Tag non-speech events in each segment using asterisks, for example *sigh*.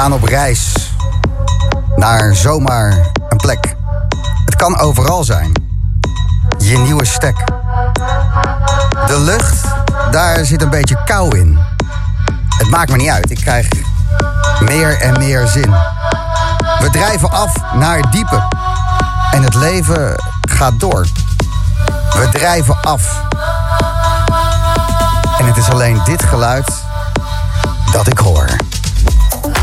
Gaan op reis naar zomaar een plek. Het kan overal zijn. Je nieuwe stek. De lucht, daar zit een beetje kou in. Het maakt me niet uit, ik krijg meer en meer zin. We drijven af naar het diepe. En het leven gaat door. We drijven af. En het is alleen dit geluid dat ik hoor.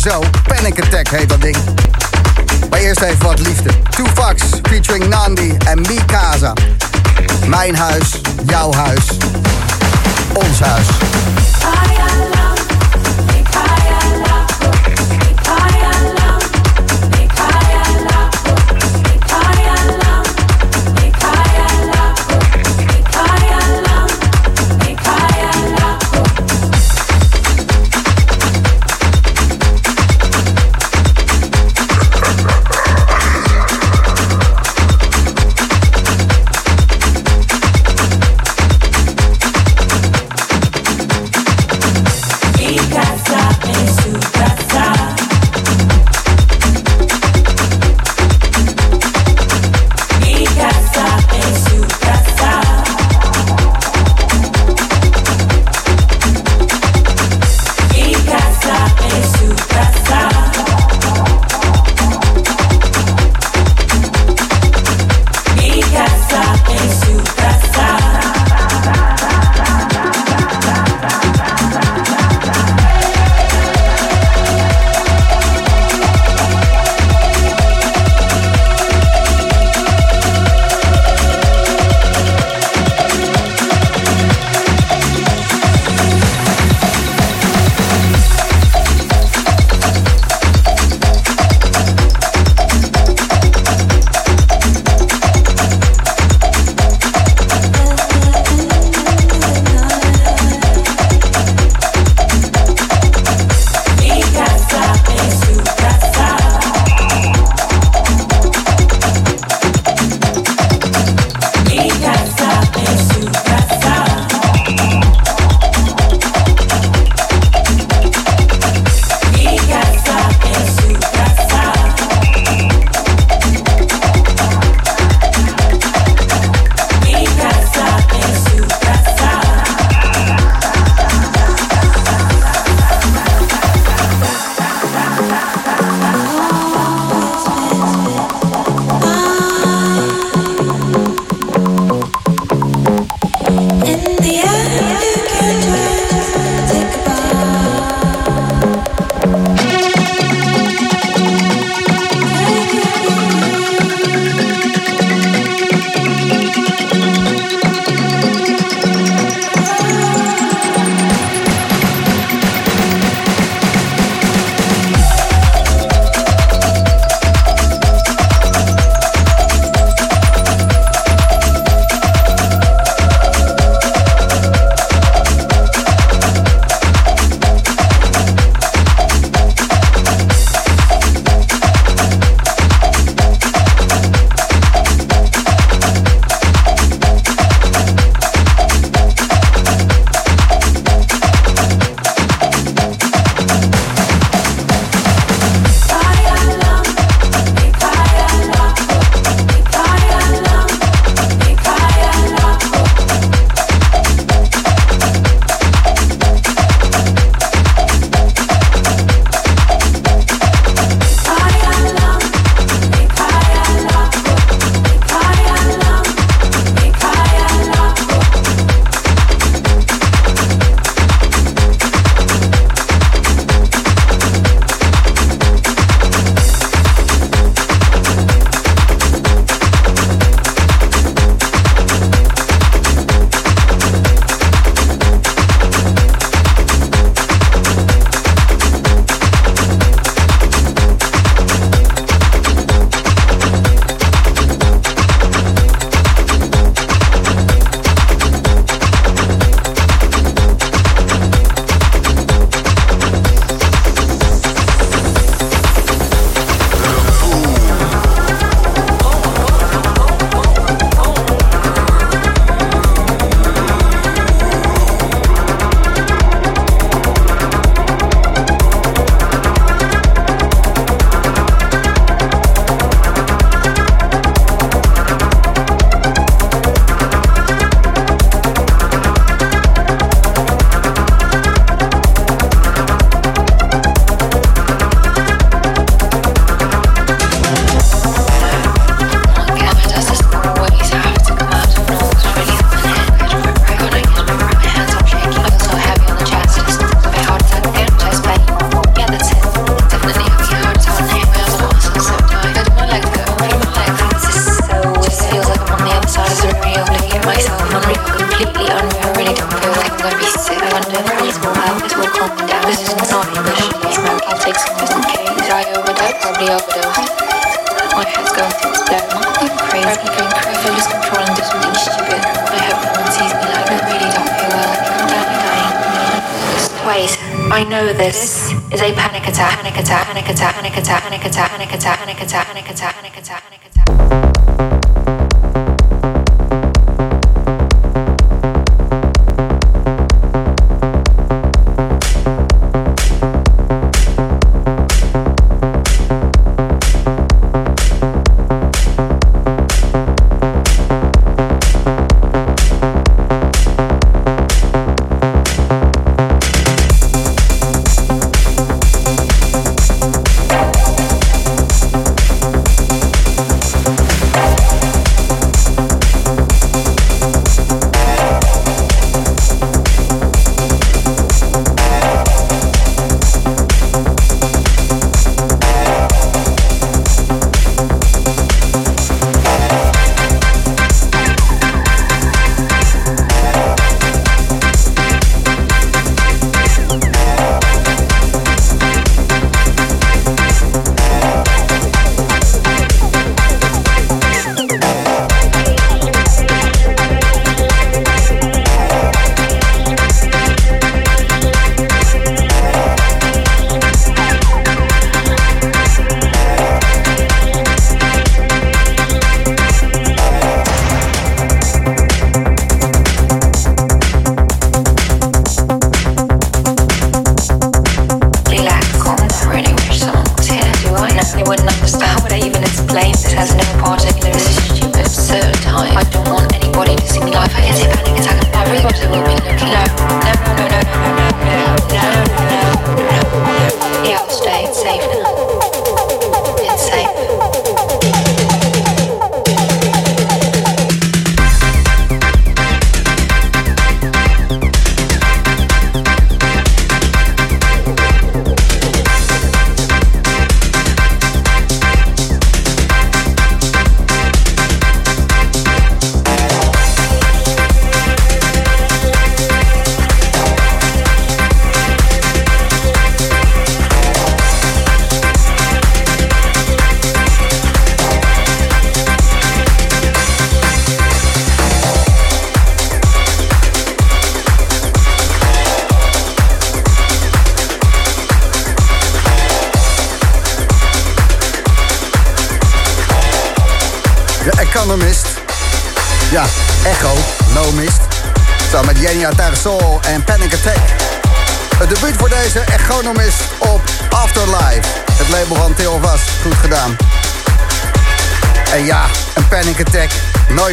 zo. Panic Attack heet dat ding. Maar eerst even wat liefde. Two Fox featuring Nandi en Mikasa. Mijn huis, jouw huis, ons huis.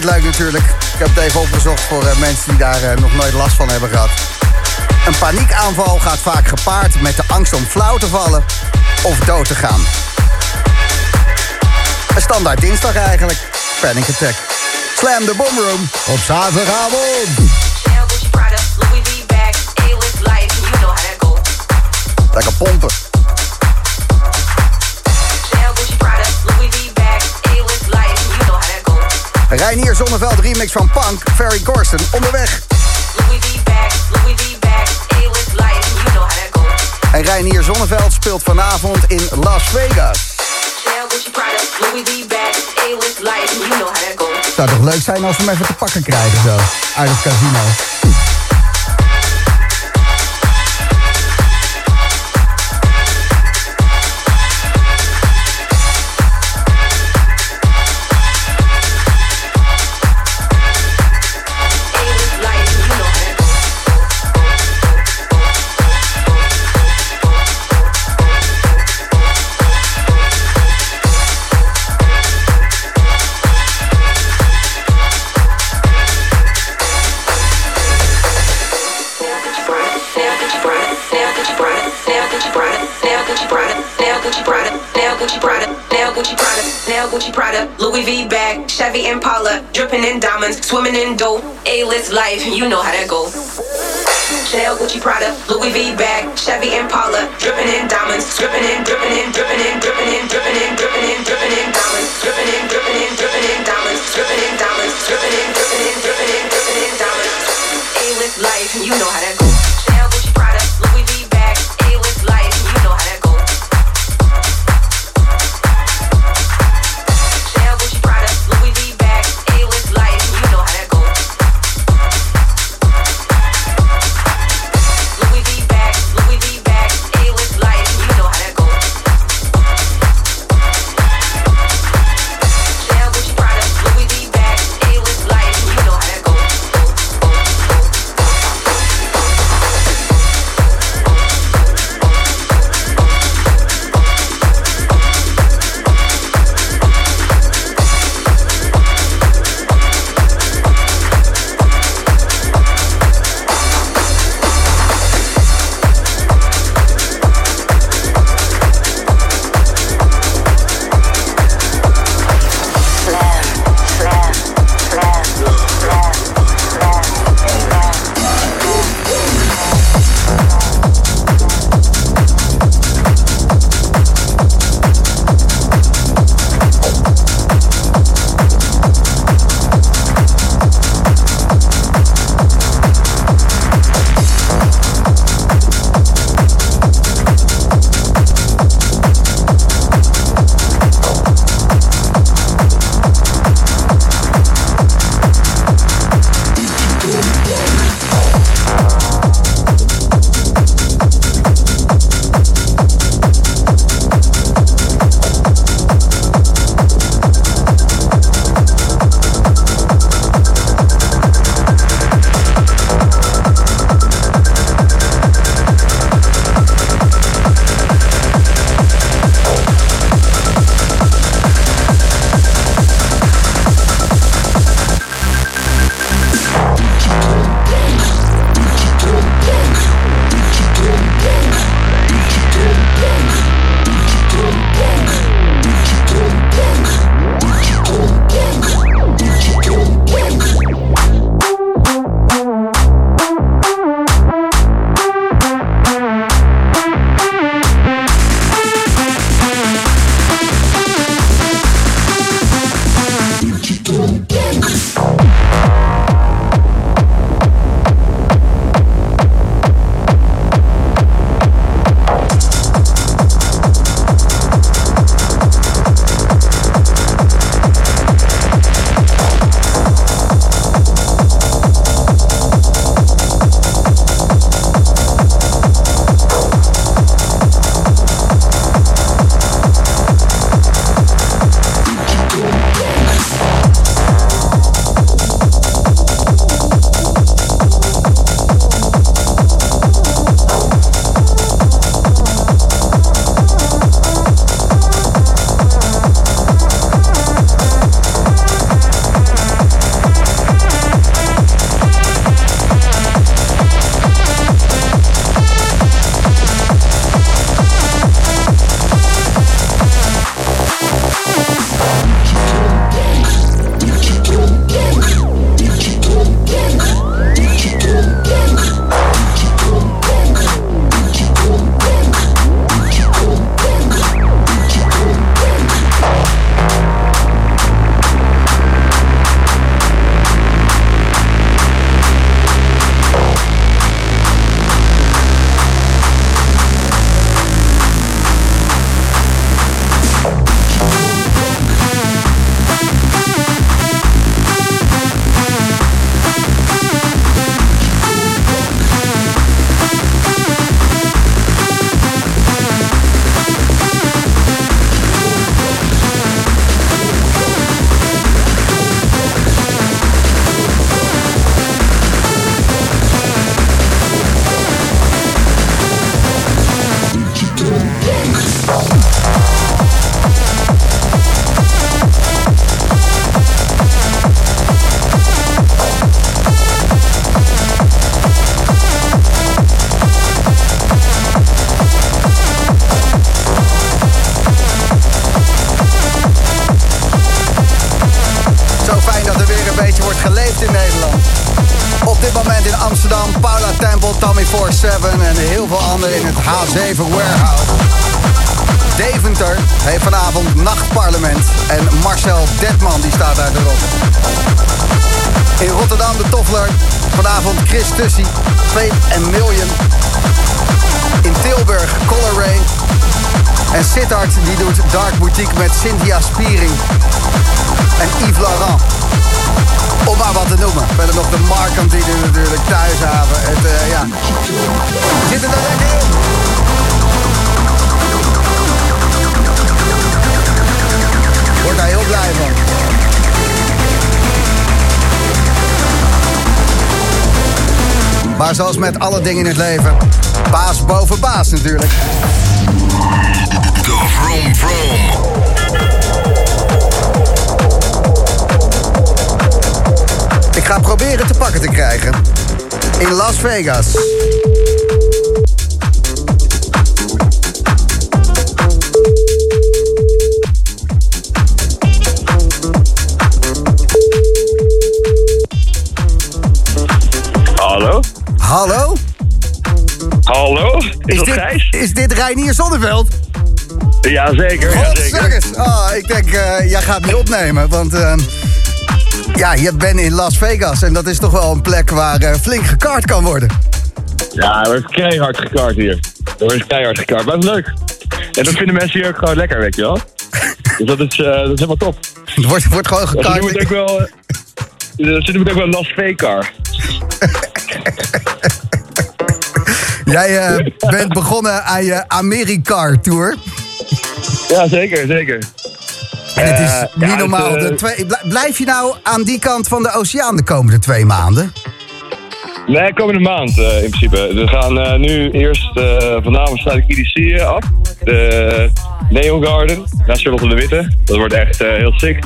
Leuk natuurlijk. Ik heb het even opgezocht voor eh, mensen die daar eh, nog nooit last van hebben gehad. Een paniekaanval gaat vaak gepaard met de angst om flauw te vallen of dood te gaan. Een standaard dinsdag eigenlijk. Panic Attack. Slam de Boomroom op zaterdagavond. Lekker pompen. Reinier Zonneveld remix van Punk, Ferry Corsten, onderweg. En Reinier Zonneveld speelt vanavond in Las Vegas. Zou toch leuk zijn als we hem even te pakken krijgen zo, uit het casino. Gucci Prada, Nail Gucci Prada, Nail Gucci Prada, Nail Gucci Prada, Louis V bag, Chevy Impala, dripping in diamonds, swimming in dough, A-list life, you know how that go. Chanel, Gucci, Prada, Louis V bag, Chevy Impala, dripping in diamonds, dripping in, dripping in, dripping in, dripping in, dripping in, dripping in, dripping in diamonds, dripping in, dripping in, dripping in diamonds, dripping in diamonds, dripping in, dripping in, dripping in, dripping in diamonds. A-list life, you know how met alle dingen in het leven, baas boven baas natuurlijk. De Vroom Vroom. Ik ga proberen te pakken te krijgen. In Las Vegas. Is dit Reinier Zonneveld? Jazeker, jazeker. Godzakkers. Oh, ik denk, eh, jij gaat me opnemen, want... ehm, ja, je bent in Las Vegas en dat is toch wel een plek waar eh, flink gekaart kan worden. Ja, er wordt keihard gekaart hier. Er wordt keihard gekaart, maar dat is leuk. En dat vinden mensen hier ook gewoon lekker, weet je wel. *laughs* Dus dat is, eh, dat is helemaal top. Het wordt, wordt gewoon Ze noemen het ook wel... noemen het ook wel Las Vegas. *laughs* Jij eh, bent begonnen aan je Americar Tour. Ja, zeker, zeker. En het is Eh, niet ja, normaal. het, eh, De twee, bl- blijf je nou aan die kant van de oceaan de komende twee maanden? Nee, komende maand in principe. We gaan nu eerst, eh, vanavond sluit ik EDC af. De Neon Garden, naast Charlotte de Witte. Dat wordt echt heel sick.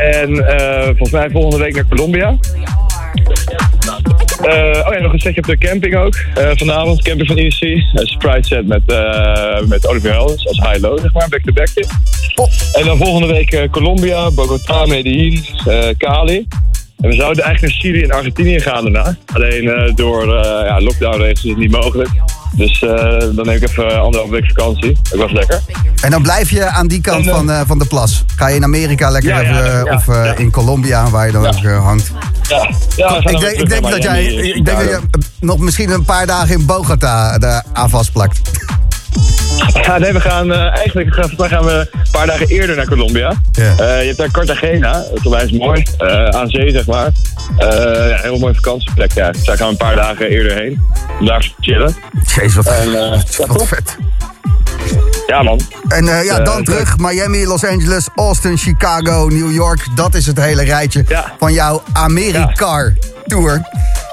En volgens mij volgende week naar Colombia. Eh, oh ja, nog een setje op de camping ook. eh, vanavond, camping van EDC. Een surprise set met, eh, met Oliver Heldens als high-low, zeg maar, back-to-back. Oh. En dan volgende week Colombia, Bogota, Medellin, eh, Cali. En we zouden eigenlijk naar Chili en Argentinië gaan daarna. Alleen door ja, lockdownregels is het niet mogelijk. Dus eh, dan neem ik even anderhalf week vakantie. Dat was lekker. En dan blijf je aan die kant En, eh, van, eh, van de plas. Ga je in Amerika lekker Ja, even, eh, ja, of eh, in Colombia, waar je dan ook eh, hangt. Ja, ik denk, ik denk dat jij ik denk dat je nog misschien een paar dagen in Bogota daar aan vastplakt. Ja, nee, we gaan eh, eigenlijk gaan, mij gaan we een paar dagen eerder naar Colombia. Eh, je hebt daar Cartagena, dat is mooi, eh, aan zee zeg maar. Ja, een heel mooie vakantieplek. Ja. Dus daar gaan we een paar dagen eerder heen, om daar te chillen. Jezus, wat, En, *laughs* wat vet. Ja man, En eh, ja, Eh, dan terug. Miami, Los Angeles, Austin, Chicago, New York. Dat is het hele rijtje Ja. van jouw Americar Tour.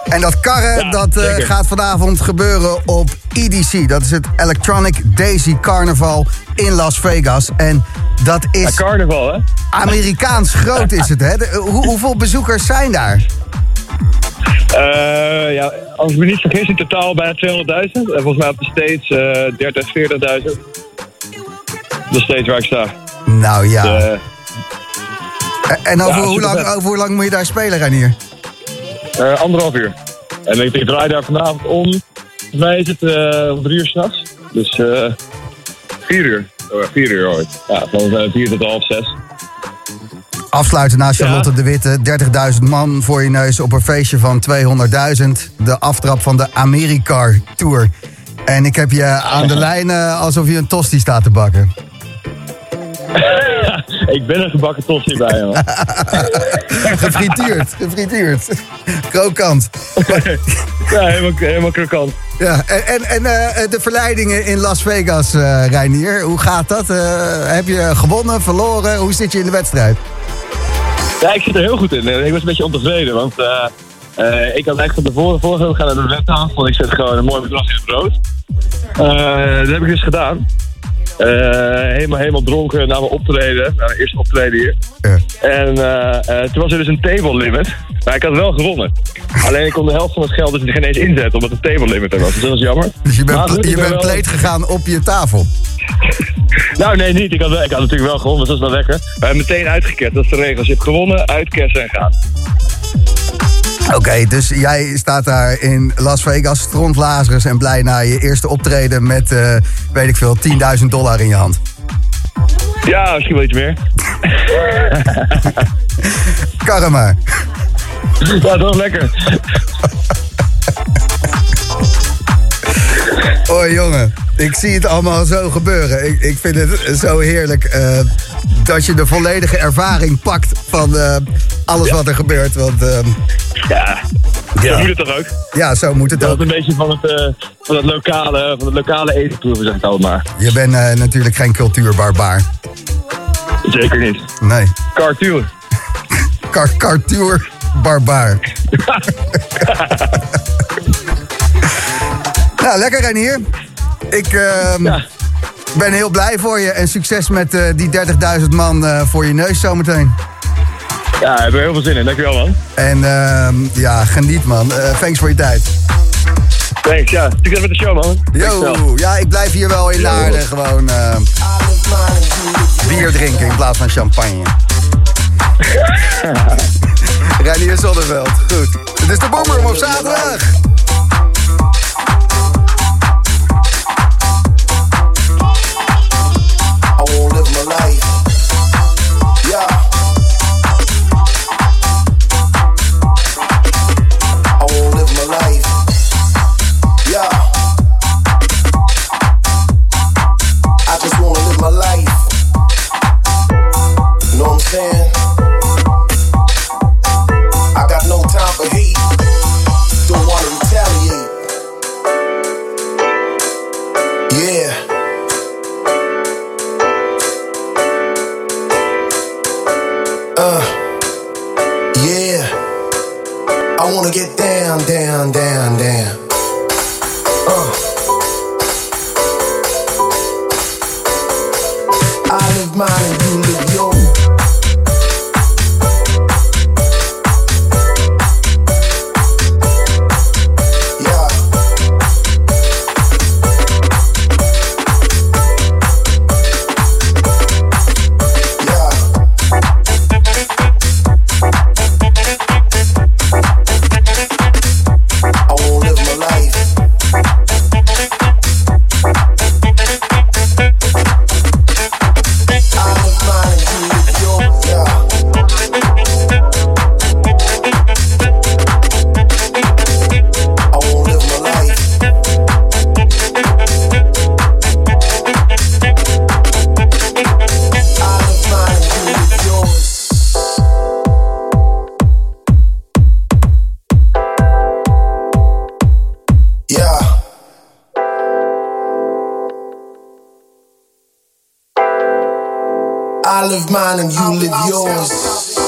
En dat karren, Ja, dat eh, gaat vanavond gebeuren op EDC. Dat is het Electronic Daisy Carnival in Las Vegas. En dat ja, is carnaval hè. Amerikaans groot is het, hè? De- hoe- hoeveel bezoekers zijn daar? Eh, ja, als ik me niet vergis, in totaal bijna 200.000. En volgens mij op de States eh 30, 40.000. De States waar ik sta. Nou ja. En over, ja, hoe lang, over hoe lang moet je daar spelen, Ranier? eh, anderhalf uur. En ik, ik draai daar vanavond om. Volgens mij is het eh, om drie uur s'nachts. Dus eh vier uur. Oh, vier uur ooit. Ja, van vier tot half zes. Afsluiten naast Charlotte de Witte. 30.000 man voor je neus op een feestje van 200.000. De aftrap van de Americar Tour. En ik heb je aan de *laughs* lijn alsof je een tosti staat te bakken. *laughs* ik ben een gebakken tossie bij man. *laughs* Gefrituurd, gefrituurd. Krokant. *laughs* ja, helemaal, helemaal krokant. Ja, en en, en eh, de verleidingen in Las Vegas, eh Reinier. Hoe gaat dat? Eh, heb je gewonnen, verloren? Hoe zit je in de wedstrijd? Ja, ik zit er heel goed in. Ik was een beetje ontevreden, want ik had eigenlijk van tevoren voorgesteld, we gaan naar de wettafel. Ik zet gewoon een mooi bedrag in het brood. Dat heb ik dus gedaan. Eh, helemaal, helemaal dronken na mijn optreden, na mijn eerste optreden hier. Ja. En eh, eh, toen was er dus een table limit. Maar ik had wel gewonnen. Alleen ik kon de helft van het geld dus geen eens inzetten, omdat de table limit er was. Dus dat was jammer. Dus je bent, Maar je ben bent wel- gegaan op je tafel. *laughs* Nou, nee, niet. Ik had, wel- ik had natuurlijk wel gewonnen, dus dat is wel lekker. We hebben meteen uitgekert. Dat is de regels. Je hebt gewonnen, uitkersen en gaan. Oké, dus jij staat daar in Las Vegas, stront Lazarus en blij na je eerste optreden met, eh, weet ik veel, 10.000 dollar in je hand. Ja, misschien wel iets meer. *laughs* Karma. Ja, toch lekker. Oh jongen, ik zie het allemaal zo gebeuren. Ik, ik vind het zo heerlijk eh, dat je de volledige ervaring pakt van eh, alles wat er gebeurt. Want Ja, Ja. dat moet het toch ook? ja, zo moet het Dat is ook. een beetje van het, eh, van het lokale, van het lokale eten proeven, zeg ik altijd maar. Je bent eh, natuurlijk geen cultuurbarbaar. Zeker niet. Nee, Cartoon. *laughs* Car Cartour barbaar. *laughs* nou, lekker Renier. Ik ehm, Ja. ben heel blij voor je en succes met eh, die 30.000 man eh, voor je neus zometeen. Ja, ik heb er heel veel zin in. Dankjewel, man. En ehm, ja, geniet man. Eh, thanks voor je tijd. Thanks, ja. Succes met de show, man. Yo, ja, ik blijf hier wel in Naarden gewoon eh, bier drinken in plaats van champagne. *laughs* Reinier Zonneveld, goed. Het is de Boomroom op zaterdag. Live mine and you live yours.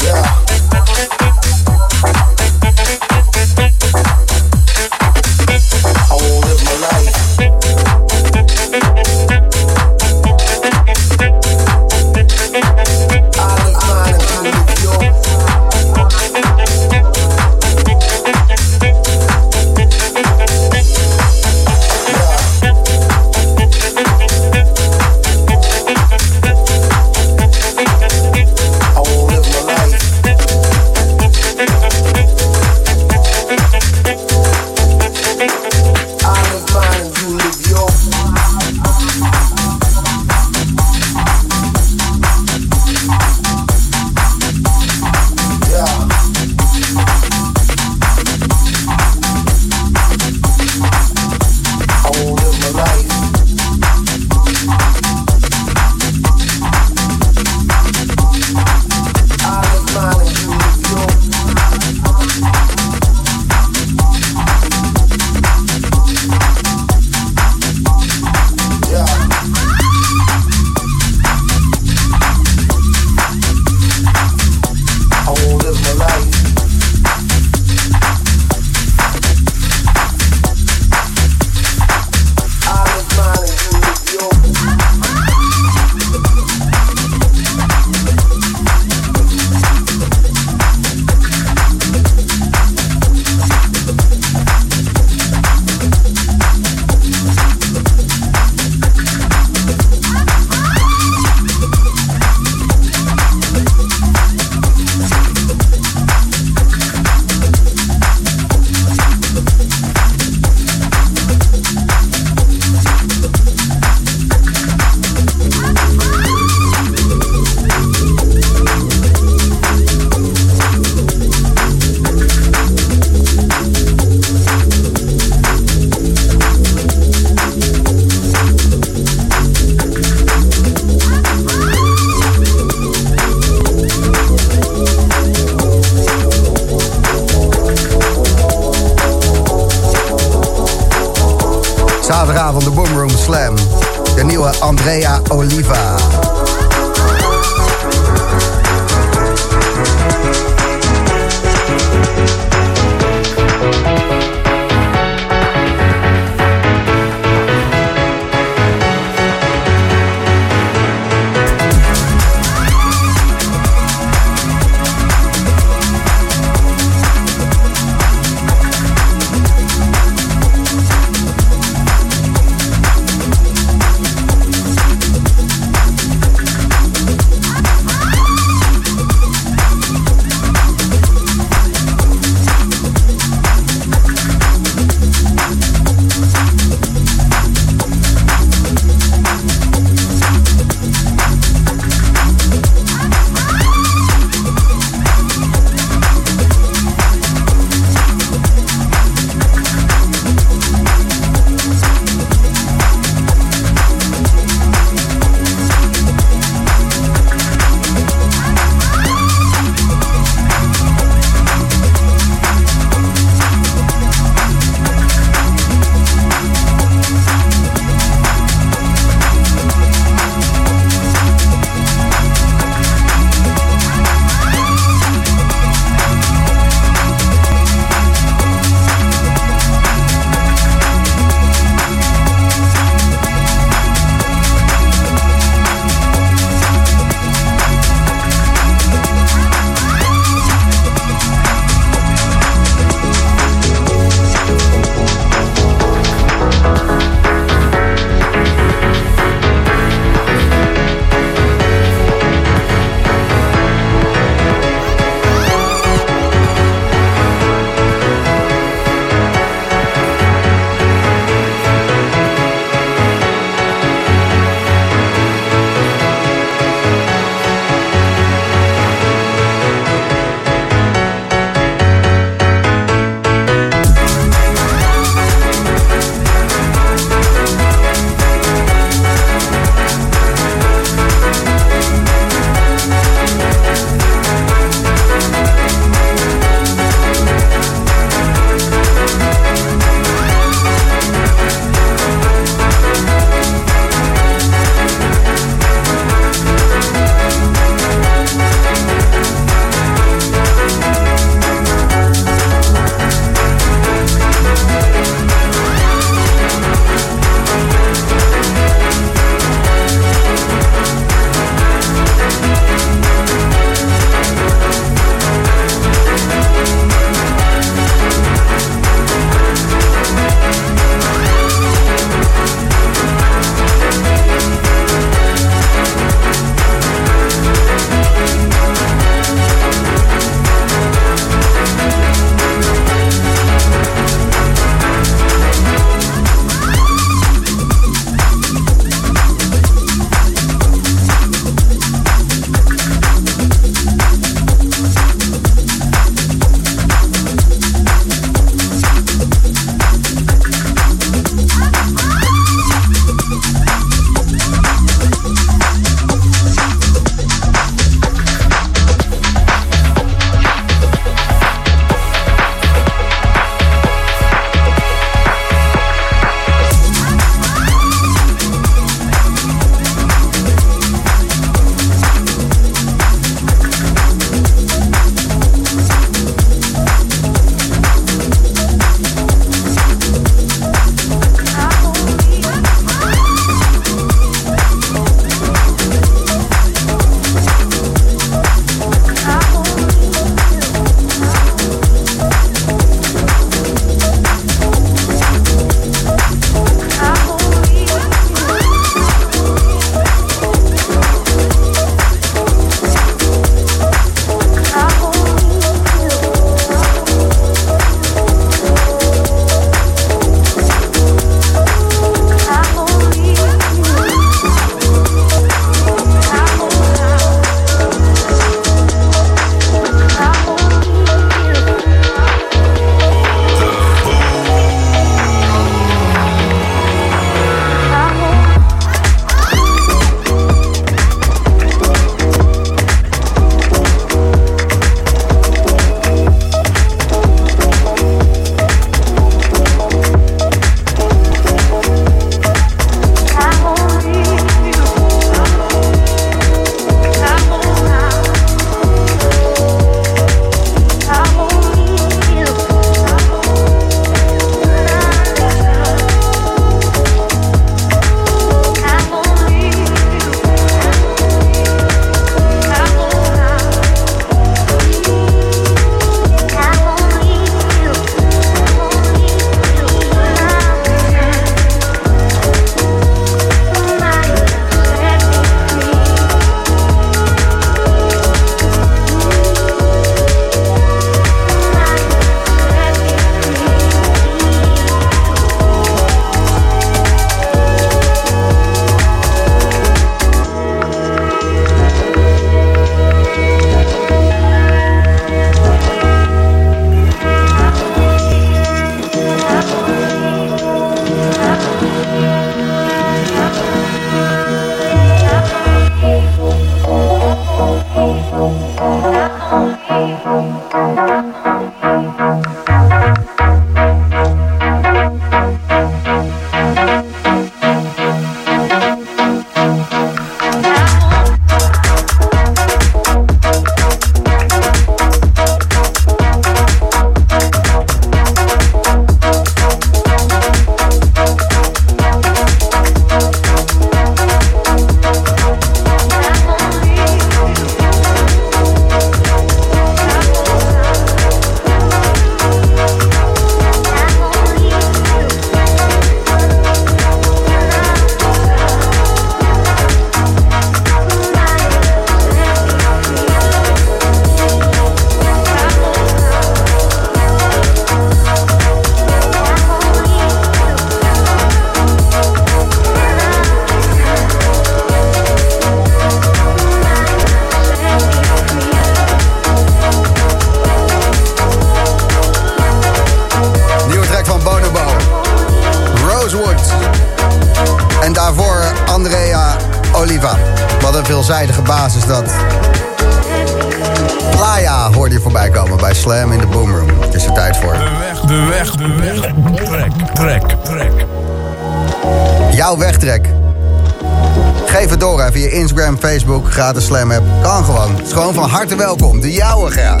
Gratis Slam app. Kan gewoon. Het is gewoon van harte welkom. De jouwe graag.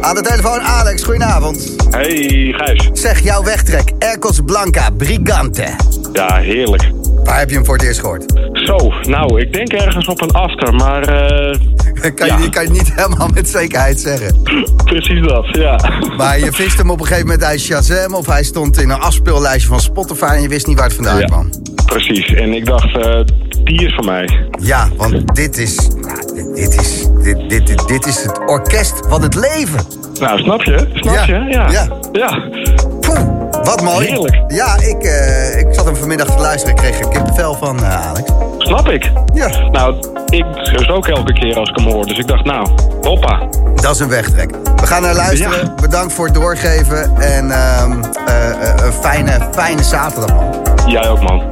Aan de telefoon Alex, goedenavond. Hey Gijs. Zeg jouw wegtrek. Ercos Blanca, Brigante. Ja, heerlijk. Waar heb je hem voor het eerst gehoord? Zo, nou, ik denk ergens op een after, maar eh, *laughs* Kan, Ja. je, kan je niet helemaal met zekerheid zeggen. *laughs* precies dat, ja. *laughs* Maar je vist hem op een gegeven moment uit Shazam... of hij stond in een afspeellijstje van Spotify... en je wist niet waar het vandaan Ja. kwam. Precies, en ik dacht, eh, die is van mij. Ja, want dit is... dit, is dit, dit, dit, dit is het orkest van het leven. Nou, snap je? Snap Ja, je? Ja. ja. ja. Poeh, wat mooi. Heerlijk. Ja, ik, eh, ik zat hem vanmiddag te luisteren. Ik kreeg er kippenvel van, eh, Alex. Snap ik. Ja. Nou, ik dus ook elke keer als ik hem hoor. Dus ik dacht, nou, hoppa. Dat is een wegtrek. We gaan naar luisteren. Ja. Bedankt voor het doorgeven. En ehm, eh, eh, een fijne, fijne zaterdag, man. Jij ook, man.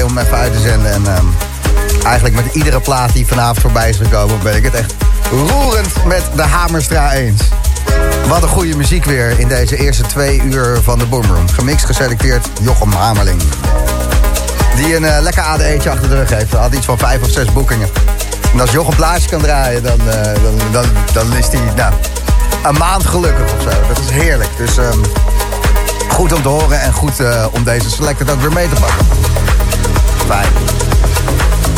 Om even uit te zenden. En ehm, eigenlijk met iedere plaat die vanavond voorbij is gekomen... ben ik het echt roerend met de Hamerstra eens. Wat een goede muziek weer in deze eerste twee uur van de Boomroom. Gemixt, geselecteerd Jochem Hamerling. Die een eh, lekker ADE'tje achter de rug heeft. Had iets van vijf of zes boekingen. En als Jochem plaatje kan draaien, dan, eh, dan, dan, is hij nou, een maand gelukkig of zo. Dat is heerlijk. Dus ehm, goed om te horen en goed eh, om deze selected ook weer mee te pakken. Fijn.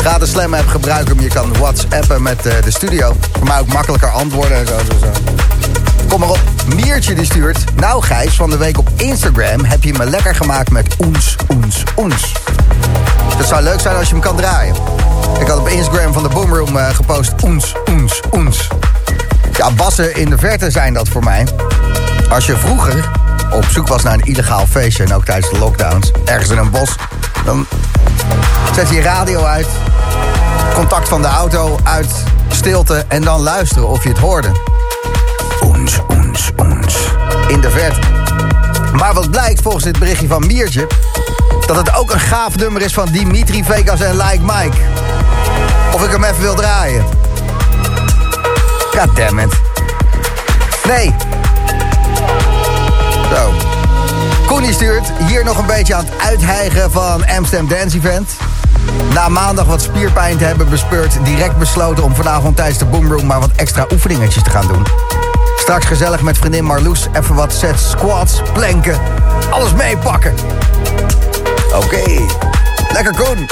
Ga de Slam app gebruiken. Je kan whatsappen met eh, de studio. Voor mij ook makkelijker antwoorden en zo. zo, zo. Kom maar op. Miertje die stuurt. Nou Gijs, van de week op Instagram heb je me lekker gemaakt met oens, oens, oens. Het zou leuk zijn als je hem kan draaien. Ik had op Instagram van de Boomroom eh, gepost oens, oens, oens. Ja, bassen in de verte zijn dat voor mij. Als je vroeger op zoek was naar een illegaal feestje... en ook tijdens de lockdowns, ergens in een bos... dan zet je radio uit, contact van de auto uit, stilte... en dan luisteren of je het hoorde. Oens, oens, oens. In de verte. Maar wat blijkt volgens dit berichtje van Miertje... dat het ook een gaaf nummer is van Dimitri Vegas en Like Mike. Of ik hem even wil draaien. Goddammit. Nee. Zo. Koenie stuurt hier nog een beetje aan het uithijgen van Amsterdam Dance Event. Na maandag wat spierpijn te hebben bespeurd... direct besloten om vanavond tijdens de Boomroom... maar wat extra oefeningetjes te gaan doen. Straks gezellig met vriendin Marloes... even wat sets, squats, planken, alles meepakken. Oké. Lekker Koen.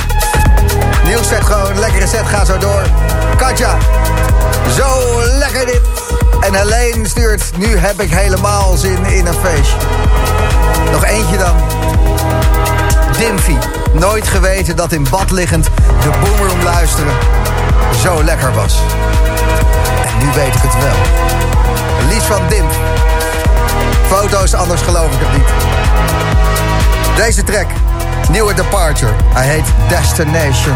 Nieuws zegt gewoon, lekkere set, ga zo door. Katja, zo lekker dit. En Helene stuurt, nu heb ik helemaal zin in een feestje. Nog eentje dan. Dimfy, nooit geweten dat in bad liggend de boomroom luisteren zo lekker was. En nu weet ik het wel. Lies van Dimf. Foto's, anders geloof ik het niet. Deze track, nieuwe Departure. Hij heet Destination.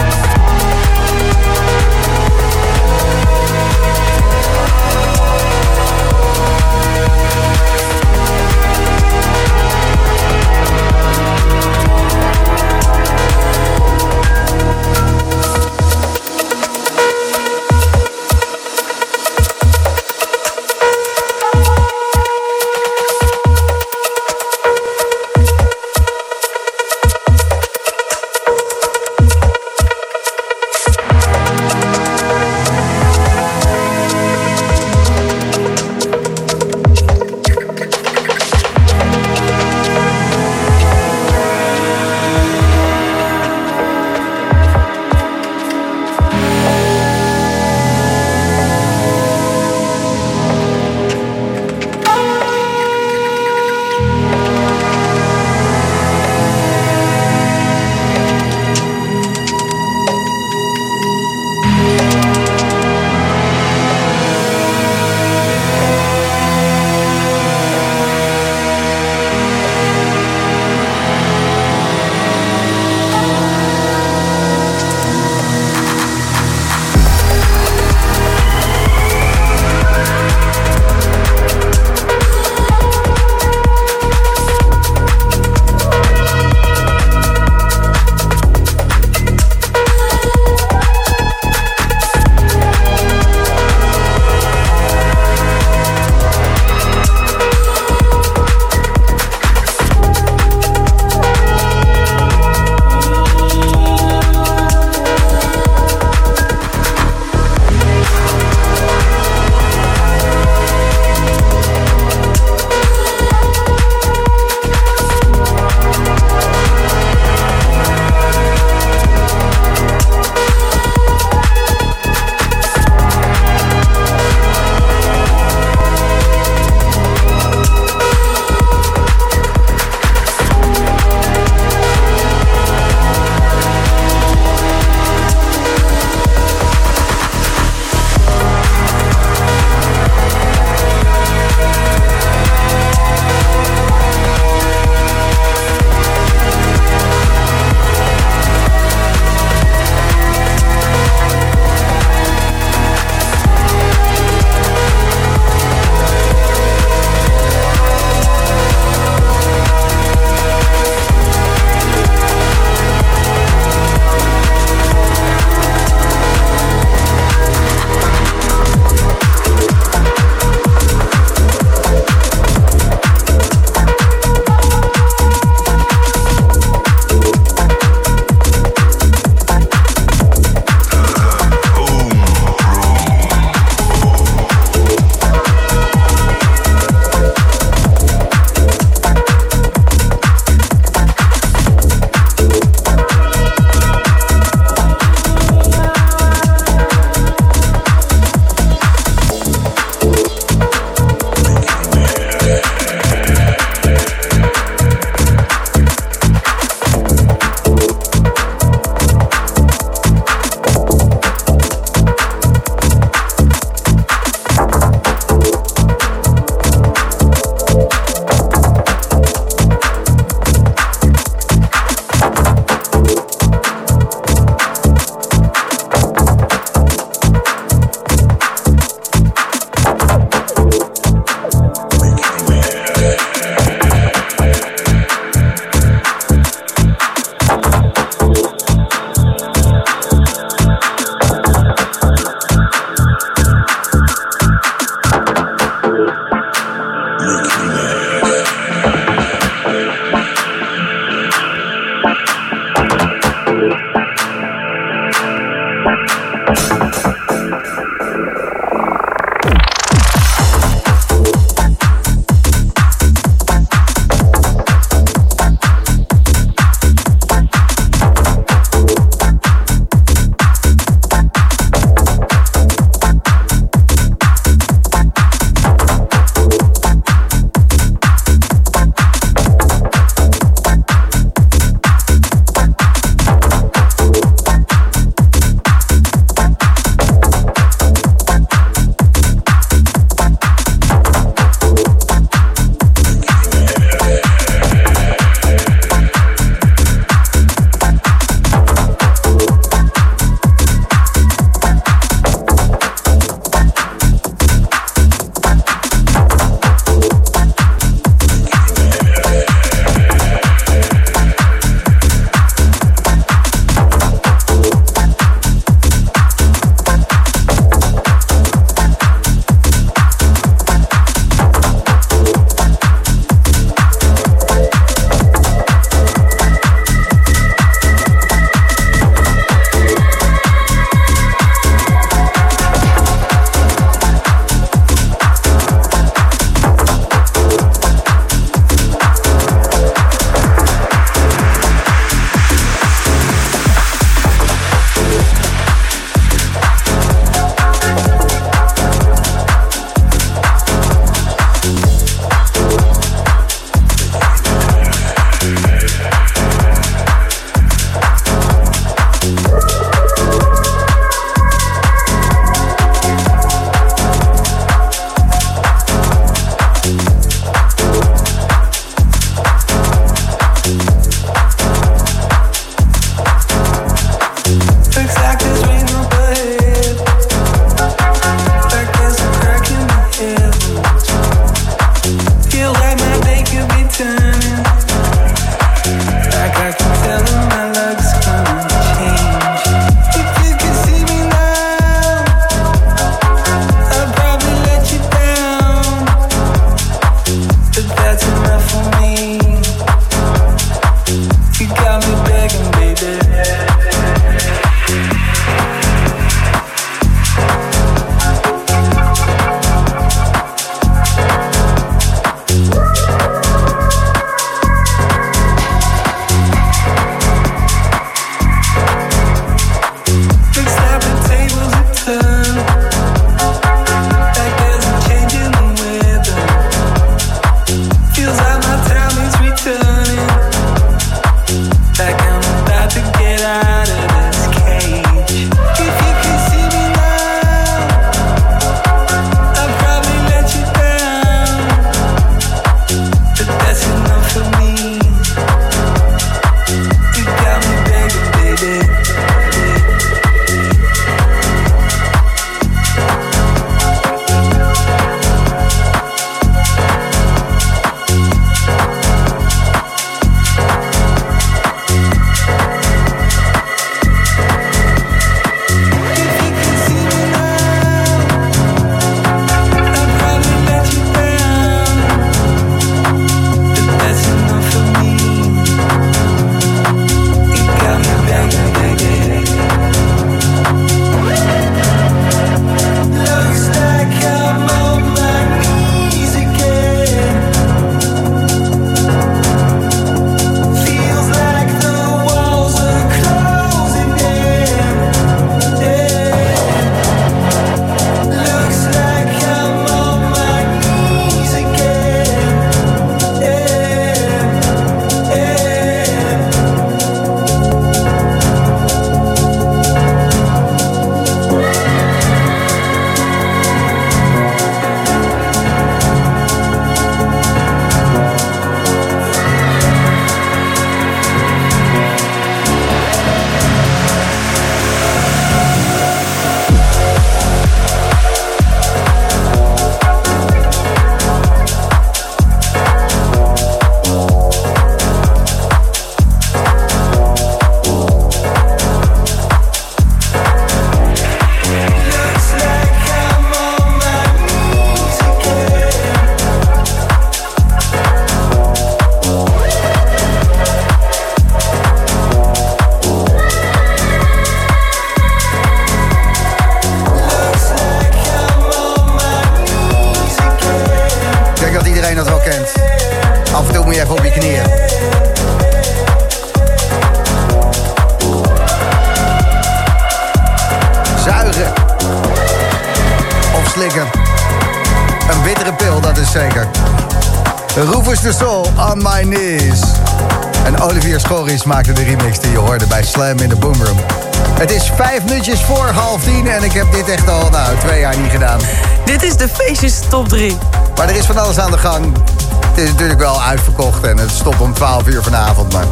Is top 3. Maar er is van alles aan de gang. Het is natuurlijk wel uitverkocht en het stopt om 12 uur vanavond. Maar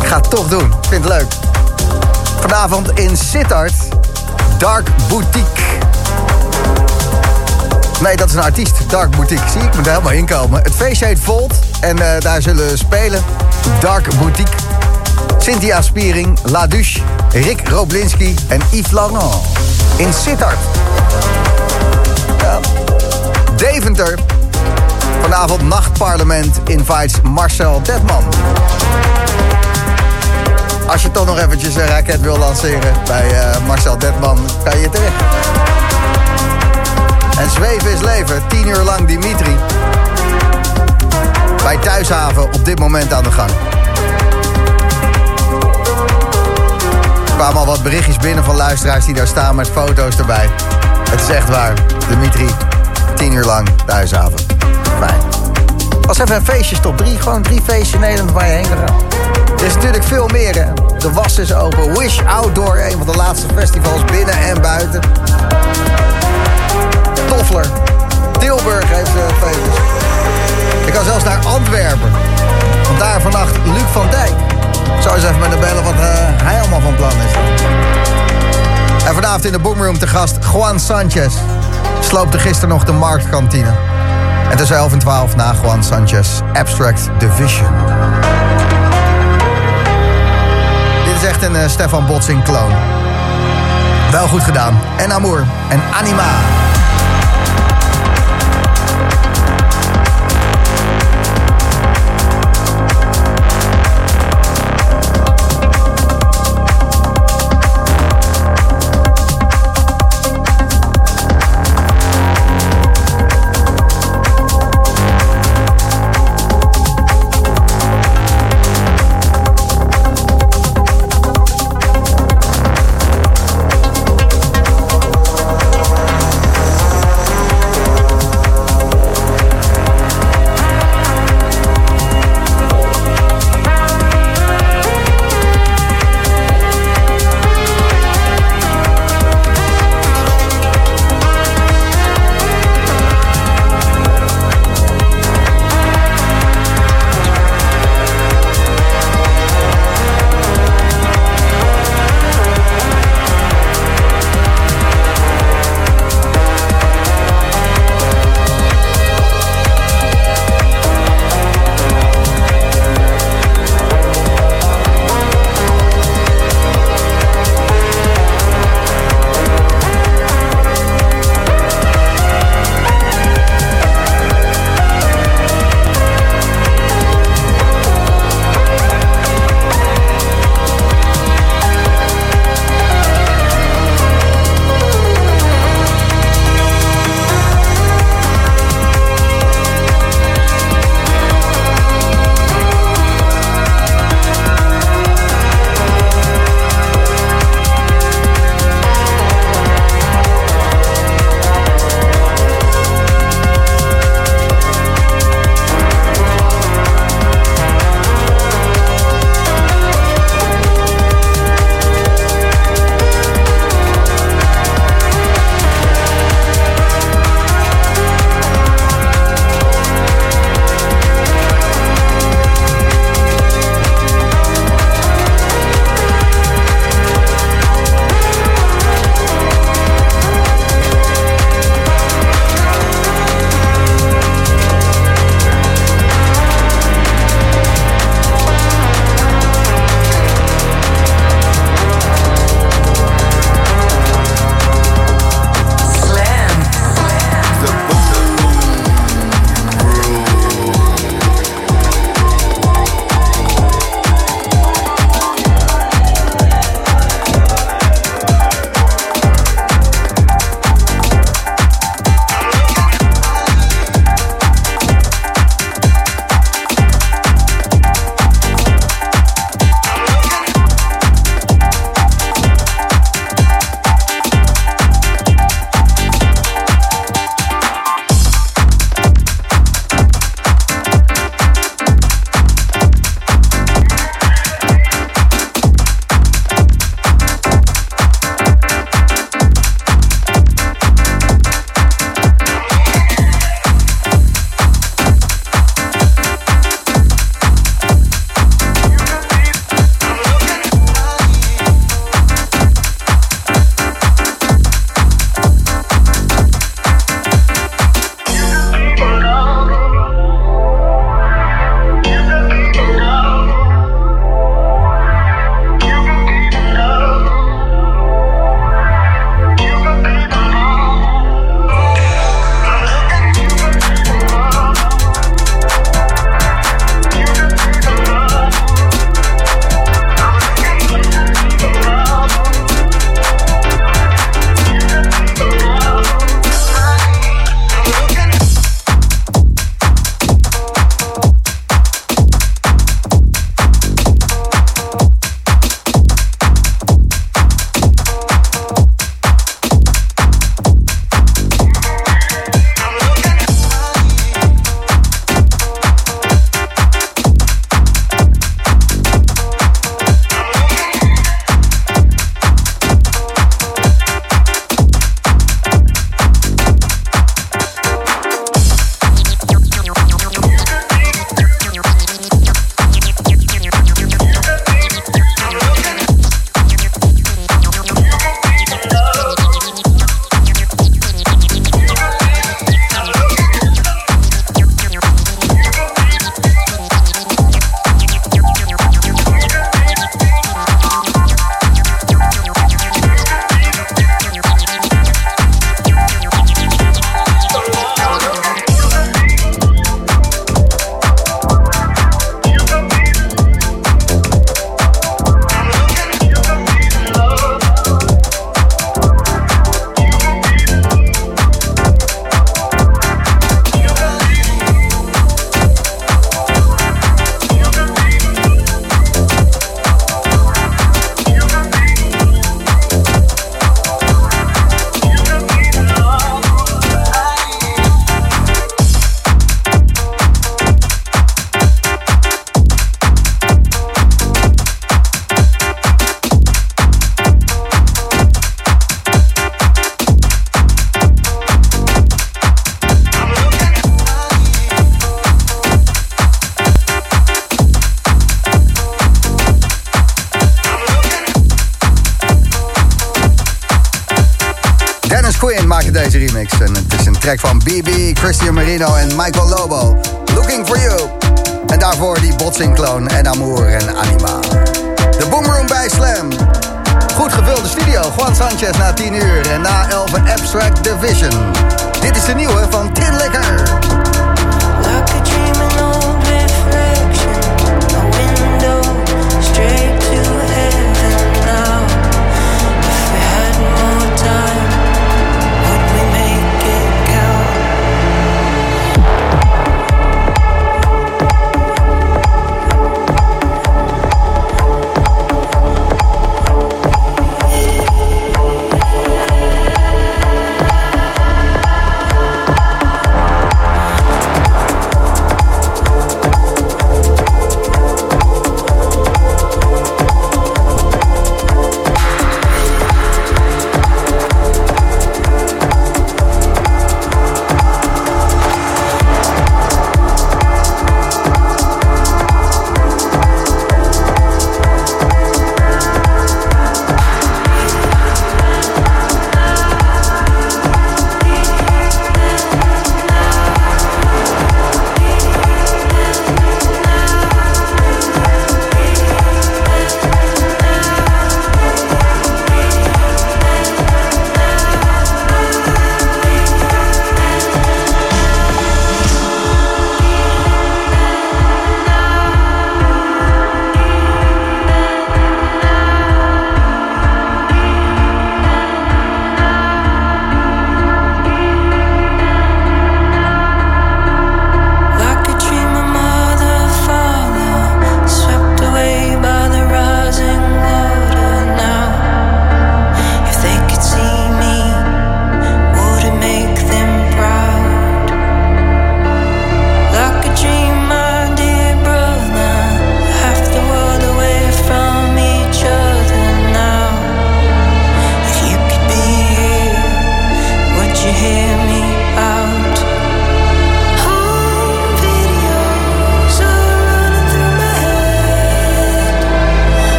ik ga het toch doen. Ik vind het leuk. Vanavond in Sittard, Dark Boutique. Nee, dat is een artiest. Dark Boutique. Zie, ik moet er helemaal inkomen. Het feestje heet Volt. En eh, daar zullen spelen Dark Boutique. Cynthia Spiering, La Duche, Rick Roblinski en Yves Laurent. In Sittard. Deventer. Vanavond Nachtparlement invites Marcel Detman. Als je toch nog eventjes een raket wil lanceren bij eh, Marcel Detman, kan je terecht. En zweven is leven, 10 uur lang Dimitri. Bij Thuishaven op dit moment aan de gang. Er kwamen al wat berichtjes binnen van luisteraars die daar staan met foto's erbij. Het is echt waar. Dimitri, 10 uur lang Thuishaven. Fijn. Was even een feestje, top 3. Gewoon drie feestjes in Nederland waar je heen gaan. Er is natuurlijk veel meer. Hè? De was is open. Wish Outdoor, een van de laatste festivals binnen en buiten. Toffler. Tilburg heeft uh, feestjes. Ik kan zelfs naar Antwerpen. Want daar vannacht Luc van Dijk. Ik zou eens even met bellen wat uh, hij allemaal van plan is. En vanavond in de Boomroom te gast Juan Sanchez. Sloopte gisteren nog de marktkantine. En tussen 11 en 12 na Juan Sanchez. Abstract Division. Dit is echt een uh, Stefan Botsing kloon. Wel goed gedaan. En Amour. En Anima.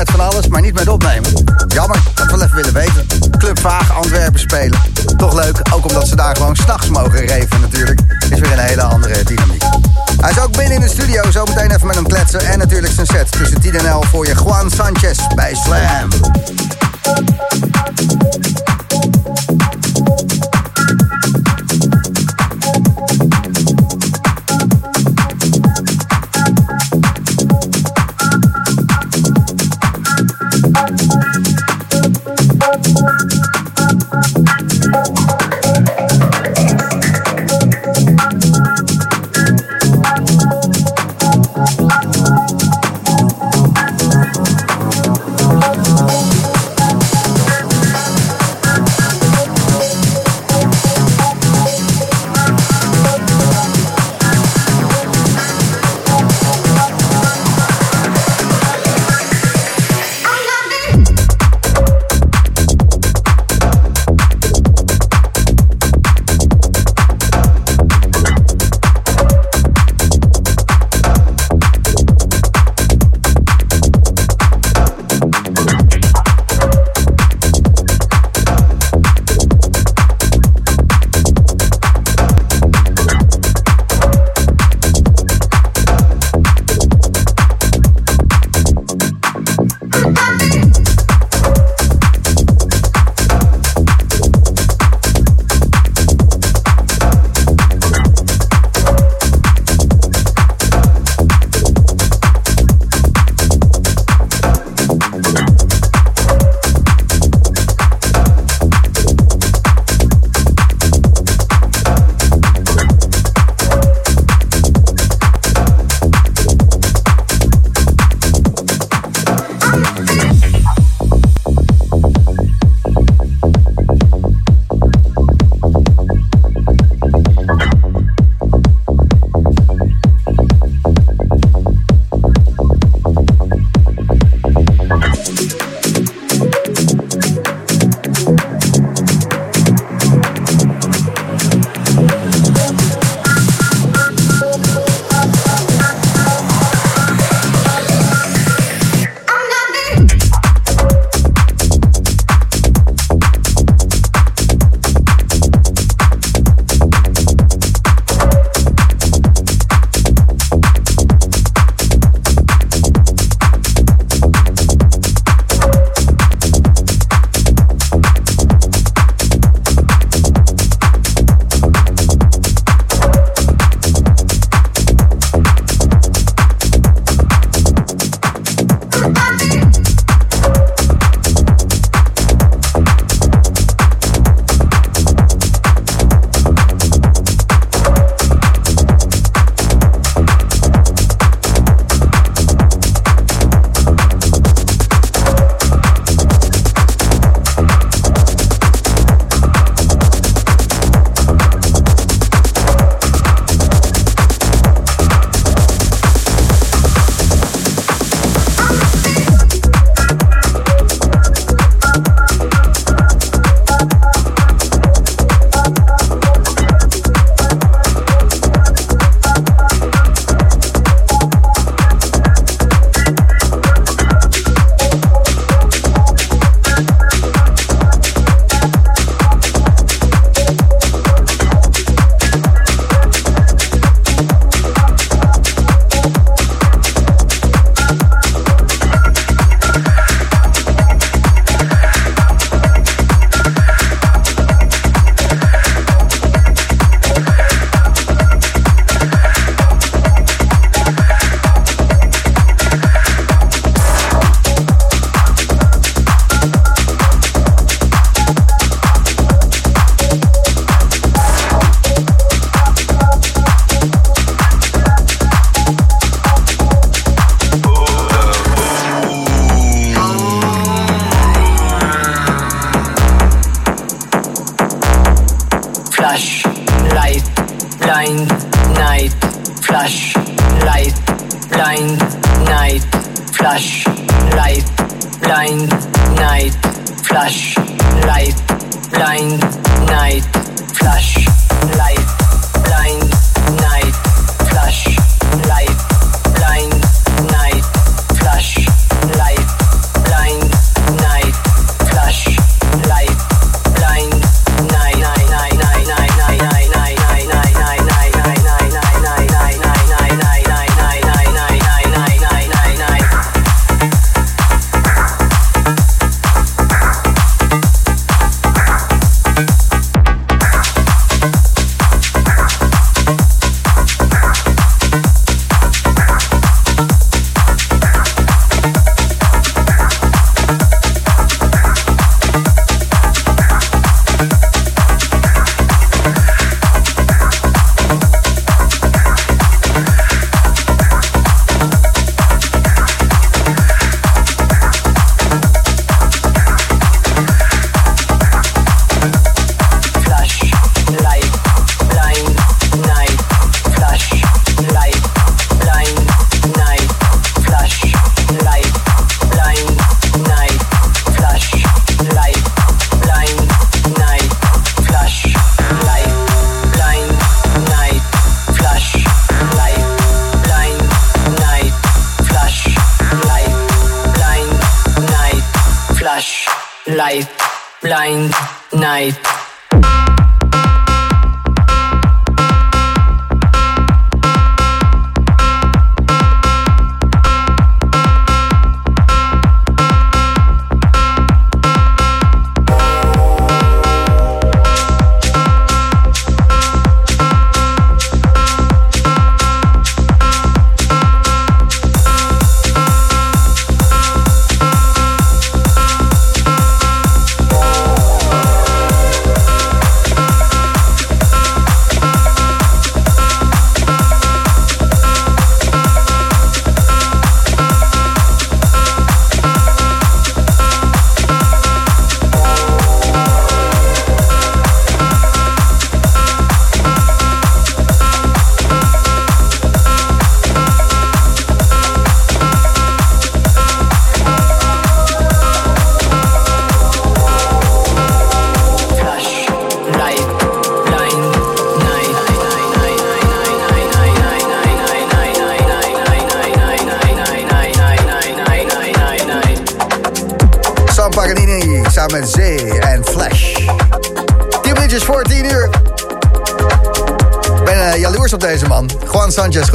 met van alles, maar niet met opnemen. Jammer, dat we even willen weten. Club Vaag Antwerpen spelen. Toch leuk, ook omdat ze daar gewoon s'nachts mogen reven natuurlijk. Is weer een hele andere dynamiek. Hij is ook binnen in de studio, zo meteen even met hem kletsen. En natuurlijk zijn set tussen 10 en 11 voor je Juan Sanchez bij Slam.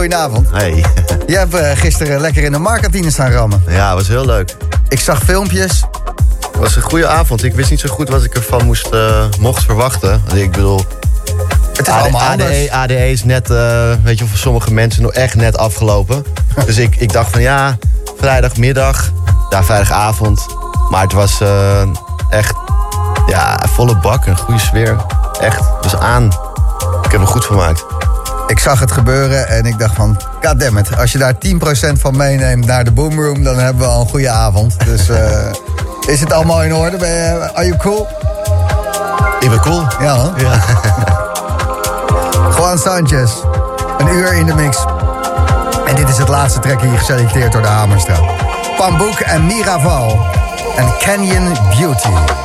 Goedenavond. Hey. *laughs* Je hebt eh, gisteren lekker in de markantine staan rammen. Ja, was heel leuk. Ik zag filmpjes. Het was een goede avond. Ik wist niet zo goed wat ik ervan moest, eh, mocht verwachten. Ik bedoel... Het is allemaal anders. ADE, ADE is net, eh, weet je, voor sommige mensen nog echt net afgelopen. *laughs* dus ik, ik dacht van ja, vrijdagmiddag, ja, vrijdagavond. Maar het was echt, ja, volle bak, een goede sfeer. Echt, het was aan. Ik heb er goed gemaakt. Ik zag het gebeuren en ik dacht van... Goddammit, als je daar 10% van meeneemt naar de boomroom... dan hebben we al een goede avond. Dus eh, *laughs* is het allemaal in orde? Ben je, are you cool? Ik ben cool. Ja, hoor. Ja. *laughs* Juan Sanchez, een uur in de mix. En dit is het laatste trekje hier geselecteerd door de Hamerstra. Pamboek en Miraval en Canyon Beauty.